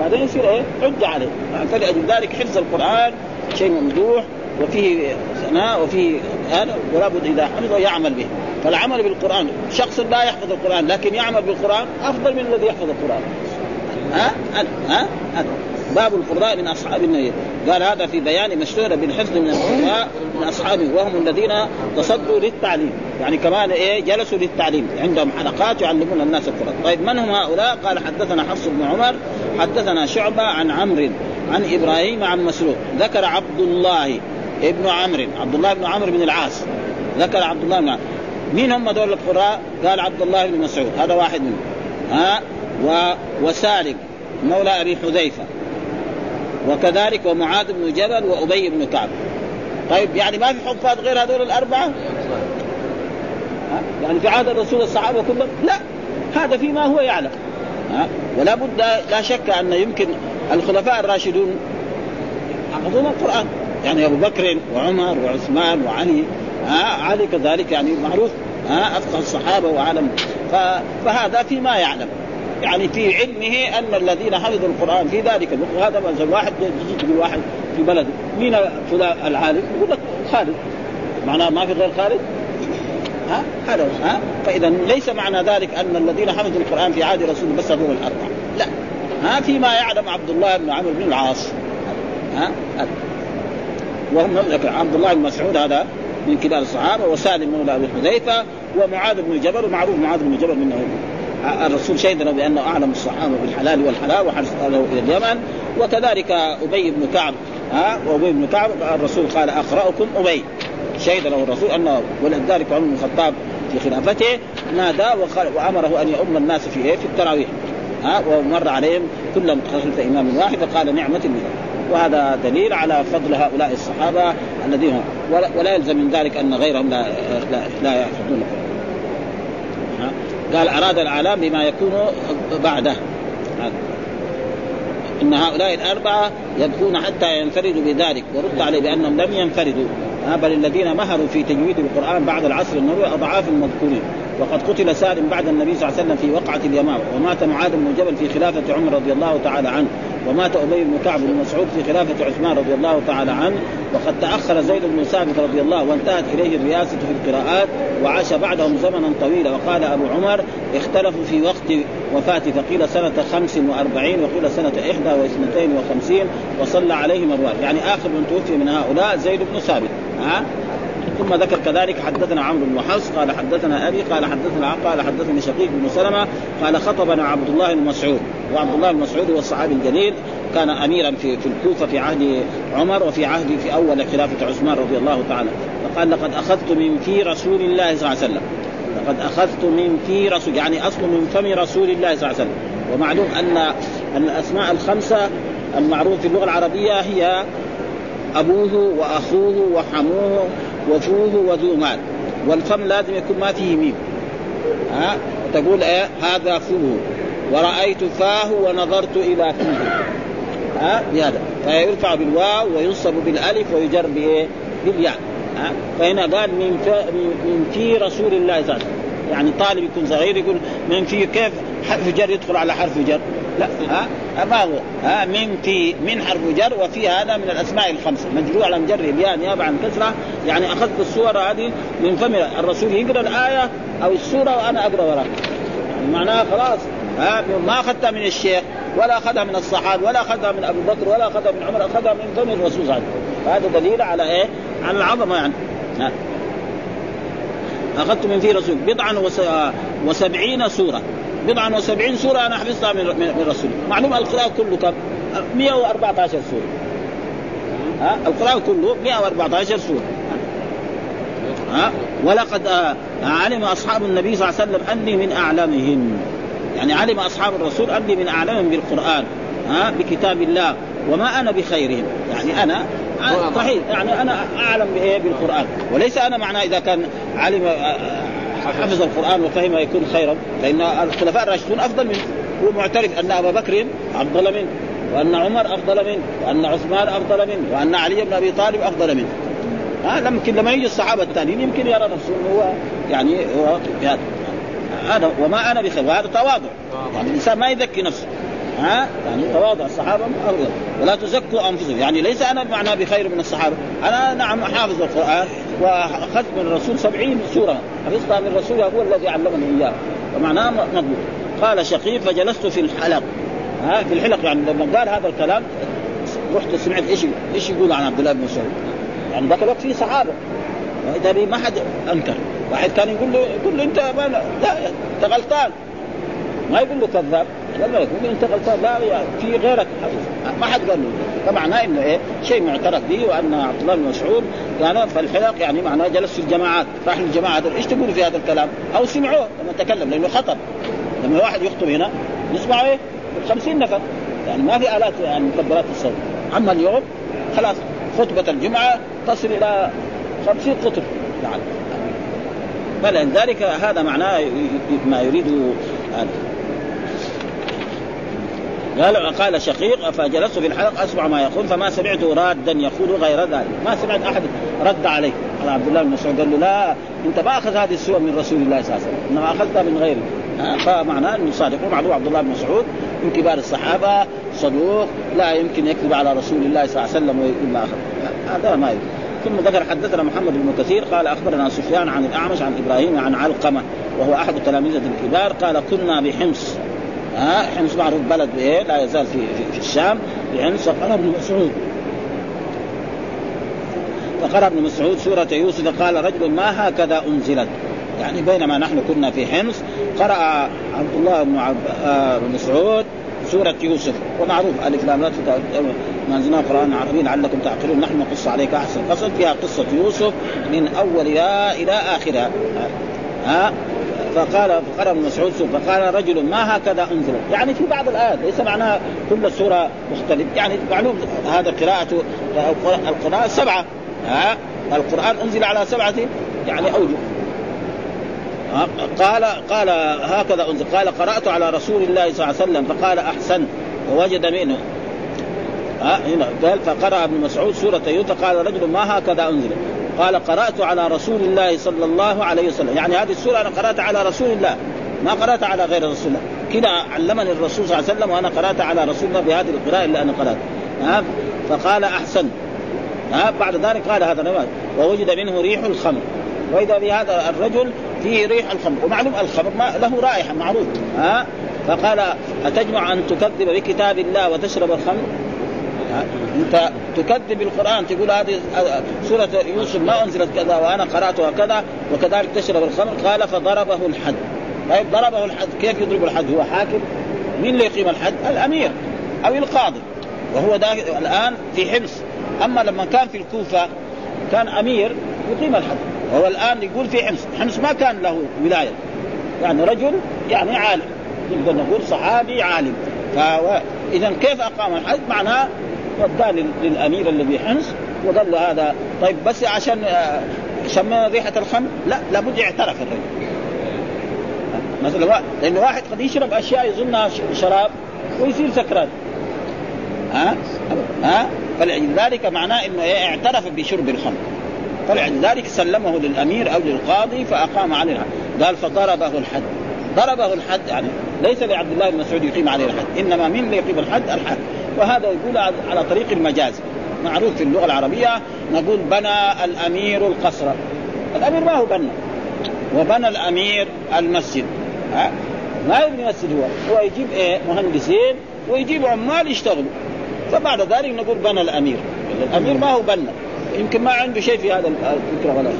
بعدين يصير إيه؟ حجه عليه. فلأجل ذلك حفظ القرآن شيء ممدوح وفيه ثناء وفيه هذا ولا بد إذا حفظه يعمل به. فالعمل بالقرآن شخص لا يحفظ القرآن لكن يعمل بالقرآن أفضل من الذي يحفظ القرآن. ها؟ ها؟ ها باب القراء من أصحاب النبي قال هذا في بيان مشهور بالحفظ من القراء من أصحابه وهم الذين تصدوا للتعليم. يعني كمان إيه؟ جلسوا للتعليم. عندهم حلقات يعلمون الناس القرآن. طيب من هم هؤلاء؟ قال حدثنا حفص بن عمر حدثنا شعبة عن عمرو. عن إبراهيم عن مسروق. ذكر عبد الله ابن عمرو. عبد الله بن عمرو بن العاص. ذكر عبد الله بن عمرو. مين هم دول القراء؟ قال عبد الله بن مسعود. هذا واحد منهم. ها؟ و... وسالم مولى أبي حذيفة. وكذلك ومعاذ بن جبل وأبي بن كعب. طيب يعني ما في حفاظ غير هذول الأربعة؟ يعني في عهد الرسول الصحابة كلهم؟ لا. هذا فيما هو يعلم. ولا بد لا شك أن يمكن الخلفاء الراشدون حفظون القرآن. يعني أبو بكر وعمر وعثمان وعلي ها؟ علي كذلك يعني معروف ها؟ افقه الصحابة وعالم فهذا فيما يعلم. يعني في علمه أن الذين حفظوا القرآن في ذلك هذا مثلا واحد يجي يقول واحد في بلده. مين فلان؟ العالم يقول لك خالد. معناه ما في غير خالد؟ ها؟ هذا ها؟ فإذا ليس معنى ذلك أن الذين حفظوا القرآن في عهد رسول بس هذول الأربعة. لا. ها؟ فيما يعلم عبد الله بن عمرو بن العاص. ها؟ وهم عبد الله بن مسعود هذا من كبار الصحابة وسالم مولى أبي حذيفة ومعاذ بن جبل معروف معاذ بن جبل منه الرسول شهد له بأنه أعلم الصحابة بالحلال والحلال وحرصه إلى اليمن. وكذلك أبي بن كعب ها؟ وأبي بن كعب الرسول قال أقرأكم أبي. شهد له الرسول انه ولذلك عمر بن الخطاب في خلافته نادى وأمره أن يؤم الناس في إيه؟ في التراويح. ها؟ ومر عليهم كلهم خلف إمام واحد فقال نعمة المثل وهذا دليل على فضل هؤلاء الصحابة الذين ولا يلزم من ذلك أن غيرهم لا لا, لا يحفظون قال أراد الإعلام بما يكون بعده. إن هؤلاء الأربعة يبكون حتى ينفردوا بذلك. ورد عليه بأنهم لم ينفردوا. بل الذين مهروا في تجويد القرآن بعد العصر النبوي أضعاف المذكورين. وقد قتل سالم بعد النبي صلى الله عليه وسلم في وقعة اليمامة. ومات معاذ بن جبل في خلافة عمر رضي الله تعالى عنه. ومات أبي بن كعب بن مسعود في خلافة عثمان رضي الله تعالى عنه. وقد تأخر زيد بن ثابت رضي الله وانتهت إليه الرياسة في القراءات. وعاش بعدهم زمنا طويلا. وقال أبو عمر اختلفوا في وقت وفاته فقيل سنة خمس وأربعين وقيل سنة إحدى واثنتين وخمسين وصلى عليهم الرواه يعني آخر من توفي من هؤلاء زيد بن ثابت. ها؟ ثم ذكر كذلك حدثنا عمرو بن حفص قال حدثنا أبي قال حدثنا قال حدثني شقيق بن سلمة قال خطبنا عبد الله بن مسعود وعبد الله بن مسعود هو الصحابي الجليل كان أميرا في في الكوفة في عهد عمر وفي عهد في أول خلافة عثمان رضي الله تعالى فقال لقد أخذت من في رسول الله صلى الله عليه وسلم. لقد أخذت من في رسول يعني أصل من فم رسول الله صلى الله عليه وسلم. ومعلوم أن أن الأسماء الخمسة المعروف في اللغة العربية هي أبوه وأخوه وحموه وفوه وذو مال. والفم لازم يكون ما فيه ميم. ها؟ تقول إيه؟ هذا فوه ورأيت فاه ونظرت إلى فيه ها؟ بهذا فيرفع بالواو وينصب بالألف ويجر بإيه؟ بالياء. ها؟ فهنا قال من من في رسول الله صلى الله عليه وسلم. يعني طالب يكون صغير يقول من في كيف حرف جر يدخل على حرف جر؟ لا. ها؟ ما هو ها من في من حرف جر وفي هذا من الأسماء الخمسة. مجرور على مجر الياء نيابه عن كسرة. يعني أخذت الصور هذه من فم الرسول. يقرأ الآية أو السورة وأنا أقرأ وراه يعني معناها خلاص. ها ما أخذتها من الشيخ ولا أخذها من الصحابة ولا أخذها من أبو بكر ولا أخذها من عمر أخذها من فم الرسول صلى الله عليه وسلم. هذا دليل على إيه؟ على العظمة يعني. ها. أخذت من في رسول. بضعا وسبعين سورة. بضعا وسبعين سورة أنا حفظتها من من رسول معلوم القران كله كم؟ 114 سورة. ها؟ القران كله 114 سورة. ها؟ ولقد علم أصحاب النبي صلى الله عليه وسلم أني من أعلمهم. يعني علم أصحاب الرسول أني من أعلمهم بالقرآن ها؟ بكتاب الله. وما أنا بخيرهم. يعني أنا صحيح. يعني أنا أعلم بإيه؟ بالقرآن. وليس أنا معناه إذا كان علم حفظ القرآن وفهم يكون خيرا فإن الخلفاء الراشدون أفضل منه. هو معترف أن أبا بكر أفضل منه وأن عمر أفضل منه وأن عثمان أفضل منه وأن علي بن أبي طالب أفضل منه. ها يمكن لما يجي الصحابة الثانيين يمكن يرى نفسه هو يعني هو هذا وما أنا بخير وهذا تواضع. يعني الإنسان ما يذكي نفسه. ها يعني تواضع الصحابة أفضل. ولا تزكوا أنفسكم. يعني ليس أنا بمعنى بخير من الصحابة. أنا نعم حافظ القرآن. واخذت من الرسول سبعين سورة. حفظتها من الرسول هو الذي علمني اياها ومعناه مضبوط. قال شقيق فجلست في الحلق. ها في الحلق يعني لما قال هذا الكلام رحت سمعت إيش إيش يقول عن عبد الله بن مسعود؟ يعني ذاك الوقت في صحابة. اذا ما حد أنكر. واحد كان يقول له يقول له أنت لا أنت غلطان. ما يقول له كذاب. الملك ممكن انتقل لا يعني في غيرك. ما حد قال له. فمعناه إنه إيه شيء معترف به وأن عبد الله بن مسعود يعني فالحلق يعني معناه جلس في الجماعات راح الجماعه إيش تقولوا في هذا الكلام؟ أو سمعوه لما تكلم لأنه خطر. لما واحد يخطب هنا نسمعه إيه؟ 50 نفر. يعني ما في آلات يعني مكبرات الصوت. أما اليوم خلاص خطبة الجمعة تصل إلى 50 قطر يعني. فلذلك هذا معناه ما يريده قال قال شقيق فجلست في الحلق أسمع ما يقول فما سمعته رادا يقول غير ذلك. ما سمعت أحد رد عليه. على عبد الله بن مسعود قال له لا أنت ما اخذ هذه السوره من رسول الله صلى الله عليه وسلم. انما أخذتها من غيره فمعناه انه صادق ومعلوم عبد الله بن مسعود من كبار الصحابة صدوق لا يمكن يكذب على رسول الله صلى الله عليه وسلم ويقول ما أخذ. هذا ما يمكن ثم ذكر حدثنا محمد بن كثير قال أخبرنا سفيان عن الأعمش عن إبراهيم عن علقمة وهو أحد تلاميذه الكبار قال كنا بحمص. ها حمص معروف بلد إيه لا يزال في في, في الشام بحمص فقال ابن مسعود. فقرأ ابن مسعود سورة يوسف قال رجل ما هكذا أنزلت؟ يعني بينما نحن كنا في حمص قرأ عبد الله بن آه، مسعود سورة يوسف. ومعروف ألف لام لا ما أنزلنا قرآن عربي لعلكم تعقلون. نحن نقص عليك أحسن قصد فيها قصة يوسف من أولها إلى آخرها. ها؟ فقال فقال ابن مسعود فقال رجل ما هكذا انزل يعني في بعض الآيات ليس معناها كل سوره مختلف. يعني معلوم هذا قراءة القراءه سبعة. ها؟ القرآن أنزل على سبعة يعني أوجه. قال قال هكذا أنزل. قال قرأت على رسول الله صلى الله عليه وسلم فقال أحسن. ووجد منه. ها؟ هنا قال فقرأ ابن مسعود سورة يوسف قال رجل ما هكذا أنزل. قال قرأت على رسول الله صلى الله عليه وسلم. يعني هذه السورة أنا قرأت على رسول الله. ما قرأت على غير رسول الله. كذا علمني الرسول صلى الله عليه وسلم وأنا قرأت على رسول الله بهذه القراءة اللي أنا قرأت. ها؟ فقال أحسن. ها؟ بعد ذلك قال هذا نبات ووجد منه ريح الخمر. وإذا بهذا الرجل فيه ريح الخمر. ومعلوم الخمر ما له رائحة معروف. ها؟ فقال أتجمع أن تكذب بكتاب الله وتشرب الخمر؟ انت تكذب القرآن تقول هذه سورة يوسف ما أنزلت كذا وأنا قرأتها كذا وكذلك تشرب الخمر. قال فضربه الحد. طيب ضربه الحد. كيف يضرب الحد؟ هو حاكم. مين اللي يقيم الحد؟ الأمير أو القاضي. وهو الآن في حمص. أما لما كان في الكوفة كان أمير يقيم الحد. وهو الآن يقول في حمص. حمص ما كان له ولاية. يعني رجل يعني عالم. نقدر نقول صحابي عالم. فاذا كيف أقام الحد؟ معناه وداه للأمير الذي حنس وقال له هذا طيب بس عشان آه، شم ريحة الخمر؟ لا لابد يعترف الرجل. مثلا لأنه واحد قد يشرب أشياء يظنها شراب ويصير سكران. ها؟ ها؟ فلذلك معناه إنه اعترف بشرب الخمر. فلذلك سلمه للأمير أو للقاضي فأقام عليه قال فضربه الحد. ضربه الحد يعني ليس لعبد الله بن مسعود يقيم عليه الحد إنما من اللي يقيم الحد؟ الحد. وهذا يقول على طريق المجاز. معروف في اللغة العربية نقول بنى الأمير القصر. الأمير ما هو بنى. وبنى الأمير المسجد. ها؟ ما يبني مسجد هو؟ هو يجيب إيه؟ مهندسين ويجيب عمال يشتغلوا. فبعد ذلك نقول بنى الأمير. الأمير ما هو بنى. يمكن ما عنده شيء في هذا الفكرة ولا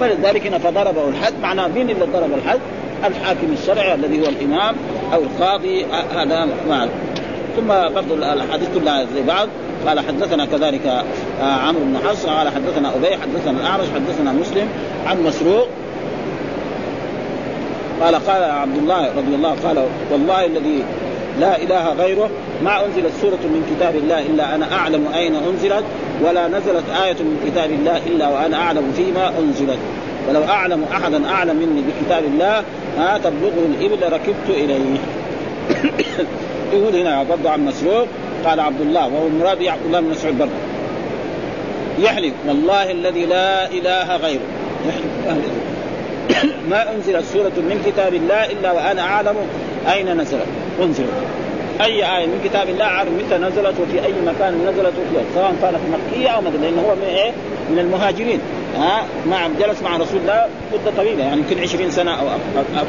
فلذلك هنا فضربه الحد معناه مين اللي ضرب الحد؟ الحاكم الشرعي الذي هو الإمام أو القاضي هذا معه. ثم برضو الأحاديث كلها زي بعض. قال حدثنا كذلك آه، عمرو بن حفص قال حدثنا أبي حدثنا الأعرج حدثنا مسلم عن مسروق. قال قال عبد الله رضي الله قال والله الذي لا إله غيره ما أنزلت سورة من كتاب الله إلا أنا أعلم أين أنزلت ولا نزلت آية من كتاب الله إلا وأنا أعلم فيما أنزلت. ولو أعلم أحدا أعلم مني بكتاب الله ما تبلغه الإبل ركبت إليه. [COUGHS] يقول هنا برضه عن مسروق قال عبد الله وهو المراد عبد الله بن مسعود برضه يحلف والله الذي لا إله غيره. يحلف [COUGHS] ما أنزلت سورة من كتاب الله إلا وأنا أعلم أين نزلت. انزلت أي آية من كتاب الله اعلم متى نزلت وفي أي مكان نزلت وفي سواء كانت مكية أو مدنية لأنه هو من إيه؟ من المهاجرين ها مع جلس مع رسول الله مده طويلة يعني يمكن 20 سنة أو أكثر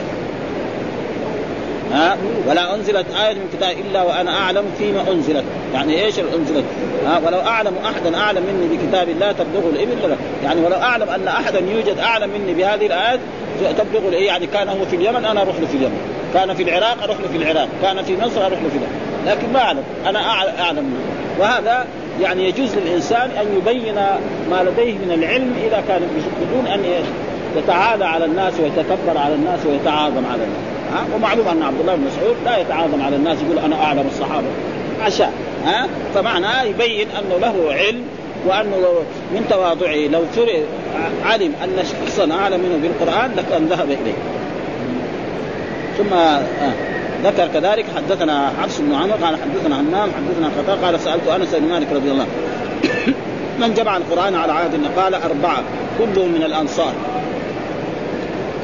ها؟ ولا أنزلت آية من كتاب إلا وأنا أعلم فيما أنزلت. يعني إيش أنزلت؟ ها؟ ولو أعلم أحدا أعلم مني بكتاب الله تبلغه الإبل يعني ولو أعلم أن أحدا يوجد أعلم مني بهذه الايات تبلغ الايه يعني كان هو في اليمن أنا أروح له في اليمن. كان في العراق أروح له في العراق. كان في مصر أروح له في اليمن لكن ما أعلم. أنا أعلم منه. وهذا يعني يجوز للإنسان أن يبين ما لديه من العلم إذا كان بدون أن يتعالى على الناس ويتكبر على الناس ويتعاظم على الناس. ها؟ ومعلوم أن عبد الله بن مسعود لا يتعاظم على الناس يقول أنا أعلم الصحابة. عشان ها؟ فمعناه يبين أنه له علم وأنه لو من تواضعه. لو فرق علم أن شخصا أعلم منه بالقرآن لكان ذهب إليه. ثم آه ذكر كذلك حدثنا حفص بن عمر قال حدثنا همام حدثنا خطا قال سألت أنس بن مالك رضي الله [COUGHS] من جمع القرآن على عهد قال أربعة كلهم من الأنصار.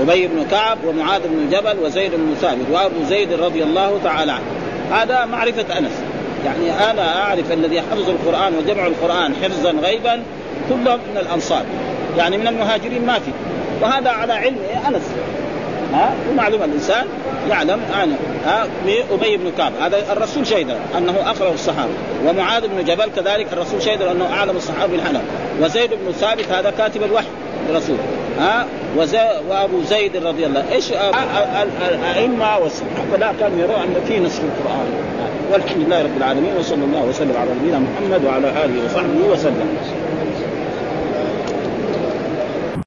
أبي بن كعب ومعاذ بن جبل وزيد بن ثابت وأبو زيد رضي الله تعالى عنه. هذا معرفة أنس. يعني أنا أعرف الذي حفظ القرآن وجمع القرآن حفظا غيبا كلهم من الأنصار. يعني من المهاجرين ما في. وهذا على علم أنس. ها؟ ومعلوم الإنسان يعلم أنا. ها؟ أبي بن كعب. هذا الرسول شهد أنه اقرا الصحابة. ومعاذ بن جبل كذلك الرسول شهد أنه أعلم الصحابة بالحنف وزيد بن ثابت هذا كاتب الوحي. للرسول ها؟ وأبو زيد رضي الله. إيش الأئمة والصحابة؟ كانوا يرون أن في نصف القرآن. والحمد لله رب العالمين وصلى الله وسلم على نبينا محمد وعلى آله وصحبه وسلم.